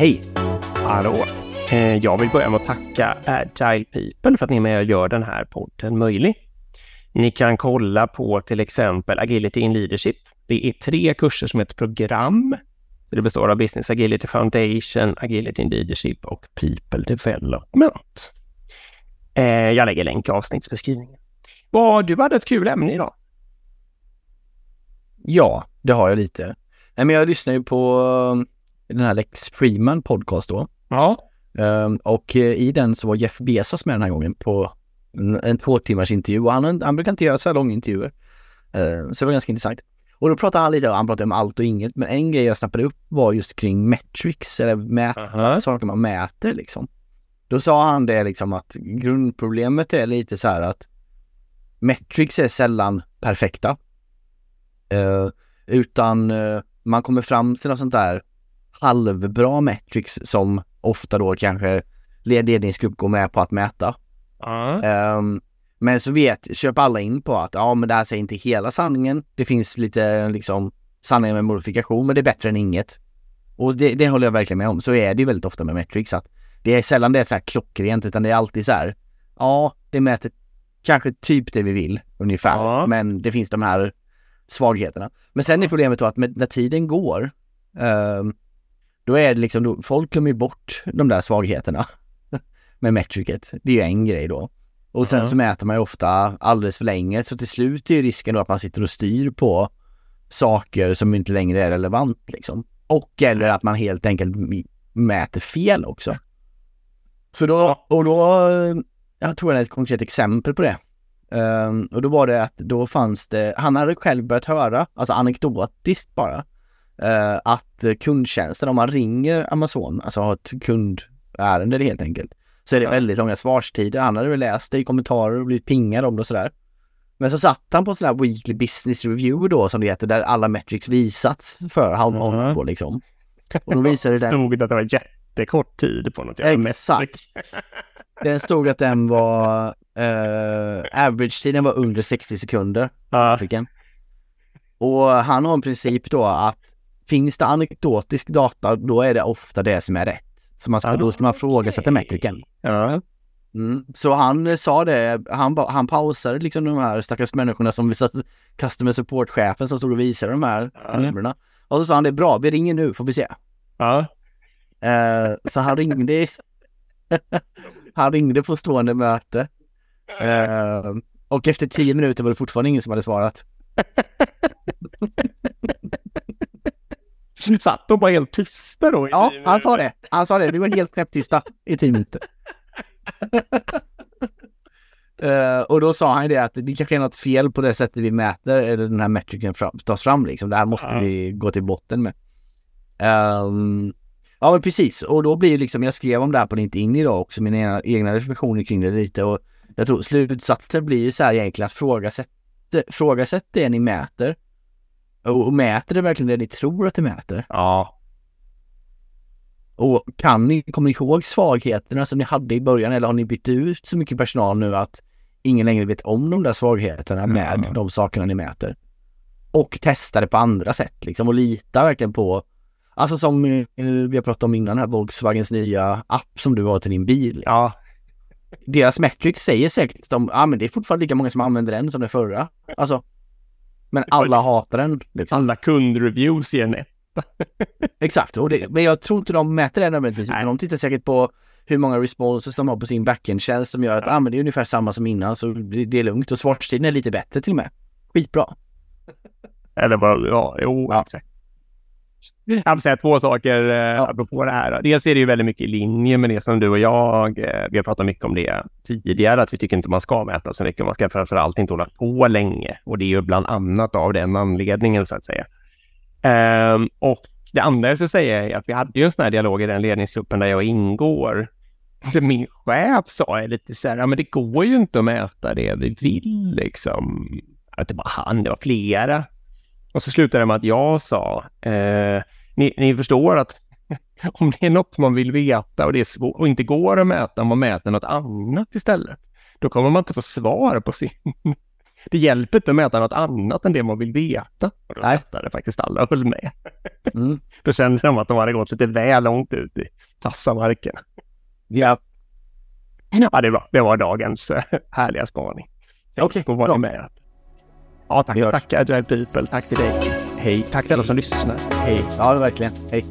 Hej! Hallå! Eh, Jag vill börja med att tacka Agile People för att ni är med och gör den här podden möjlig. Ni kan kolla på till exempel Agility in Leadership. Det är tre kurser som är ett program. Det består av Business Agility Foundation, Agility in Leadership och People Development. Eh, Jag lägger länk i avsnittsbeskrivningen. Vad, du hade ett kul ämne idag. Ja, det har jag lite. Nej, men jag lyssnar ju på den här Lex Freeman podcast då. Ja. Um, och eh, i den så var Jeff Bezos med den här gången på en, en två timmars intervju och han, han brukar inte göra så här långa intervjuer. Uh, så det var ganska intressant. Och då pratade han lite, han pratade om allt och inget, men en grej jag snappade upp var just kring metrics, eller mät, Aha. saker man mäter liksom. Då sa han det liksom att grundproblemet är lite så här att metrics är sällan perfekta. Eh, utan eh, man kommer fram till något sånt där halvbra metrics som ofta då kanske ledningsgrupp går med på att mäta. Ja. Ehm, men så vet, köper alla in på att ja men det här säger inte hela sanningen. Det finns lite liksom sanning med modifikation men det är bättre än inget. Och det, det håller jag verkligen med om. Så är det ju väldigt ofta med metrics att det är sällan det är så här klockrent utan det är alltid så här ja det mäter kanske typ det vi vill ungefär Ja. men det finns de här svagheterna. Men sen är problemet då att med, när tiden går ehm, då är det liksom, då, folk glömmer bort de där svagheterna med metricet. Det är ju en grej då. Och sen Ja. så mäter man ju ofta alldeles för länge så till slut är ju risken då att man sitter och styr på saker som inte längre är relevant liksom. Och eller att man helt enkelt mäter fel också. Så då, och då, jag tog ett konkret exempel på det. Ehm, och då var det att då fanns det, han hade själv börjat höra, alltså anekdotiskt bara, att eh, kundtjänsten, om man ringer Amazon, alltså har ett kundärende helt enkelt, så är det väldigt långa svarstider. Han hade väl läst det i kommentarer och blivit pingad om det och sådär. Men så satt han på en sån här weekly business review då som det heter, där alla metrics visats för halvmånad Mhm. på liksom. Och då visade den, Stod att det var jättekort tid på något jävla Exakt. den stod att den var, eh, average-tiden var under 60 sekunder. Ja. Och han har en princip då att finns det anekdotisk data, då är det ofta det som är rätt. Så man ska, Ah, då ska man frågasätta metricen. Ja. Mm. Så han eh, sa det, han, han pausade liksom de här stackars människorna som vi satt, customer support-chefen som stod och visade de här Ja. numren. Och så sa han det är bra, vi ringer nu får vi se. Ja. Eh, så han ringde, han ringde på stående möte. Eh, och efter tio minuter var det fortfarande ingen som hade svarat. Satt de bara helt tysta då? Ja, han sa det. Han sa det. Vi var helt knäpptysta i tio minuter. Eh, och då sa han det att det kanske är något fel på det sättet vi mäter, eller den här metricen fram, tas fram liksom. Det här måste Ja. vi gå till botten med. Ehm, ja men precis, och då blir liksom, jag skrev om det här på LinkedIn idag också, mina egna, egna reflektioner kring det lite och jag tror slutsatsen blir ju så här egentligen att frågasätt, frågasätt det ni mäter. Och, mäter det verkligen det ni tror att det mäter? Ja. Och kan ni, kommer ni ihåg svagheterna som ni hade i början eller har ni bytt ut så mycket personal nu att ingen längre vet om de där svagheterna med de sakerna ni mäter? Och testa det på andra sätt liksom och lita verkligen på Alltså som eh, vi har pratat om innan här, Volkswagens nya app som du har till din bil. Ja. Deras metrics säger säkert att de, ja men det är fortfarande lika många som använder den som den förra. Alltså. Men alla hatar den. Liksom. Alla kundreviews ger en ett. Exakt, och det, men jag tror inte de mäter det nödvändigtvis. Utan De tittar säkert på hur många responses de har på sin backend-tjänst som gör att ah, men det är ungefär samma som innan så det, det är lugnt och svartstiden är lite bättre till och med. Skitbra. Eller bara, ja, jo, Ja. exakt. Jag vill säga två saker eh, Ja. apropå det här. Dels är det ju väldigt mycket i linje med det som du och jag, eh, vi har pratat mycket om det tidigare, att vi tycker inte man ska mäta så mycket. Man ska framförallt inte hålla på länge. Och det är ju bland annat av den anledningen så att säga. Ehm, och det andra jag ska säga är att vi hade ju en sån här dialog i den ledningsgruppen där jag ingår. Min chef sa lite så här, ja men det går ju inte att mäta det vi vill liksom. Att det var han, det var flera. Och så slutade det med att jag sa, eh, ni, ni förstår att om det är något man vill veta och det är svårt och inte går att mäta, om man mäter något annat istället, då kommer man inte få svar på sin det hjälper inte att mäta något annat än det man vill veta. Och då mätade faktiskt alla och höll med. Mm. Då kände de att de hade gått lite väl långt ut i tassamarken. Ja, Ja, det var, det var dagens eh, härliga spaning. Okej, var bra. med. Ja, tack. Tack Agile People. Tack till dig. Hej. Tack till alla som lyssnar. Hej. ja verkligen. Hej.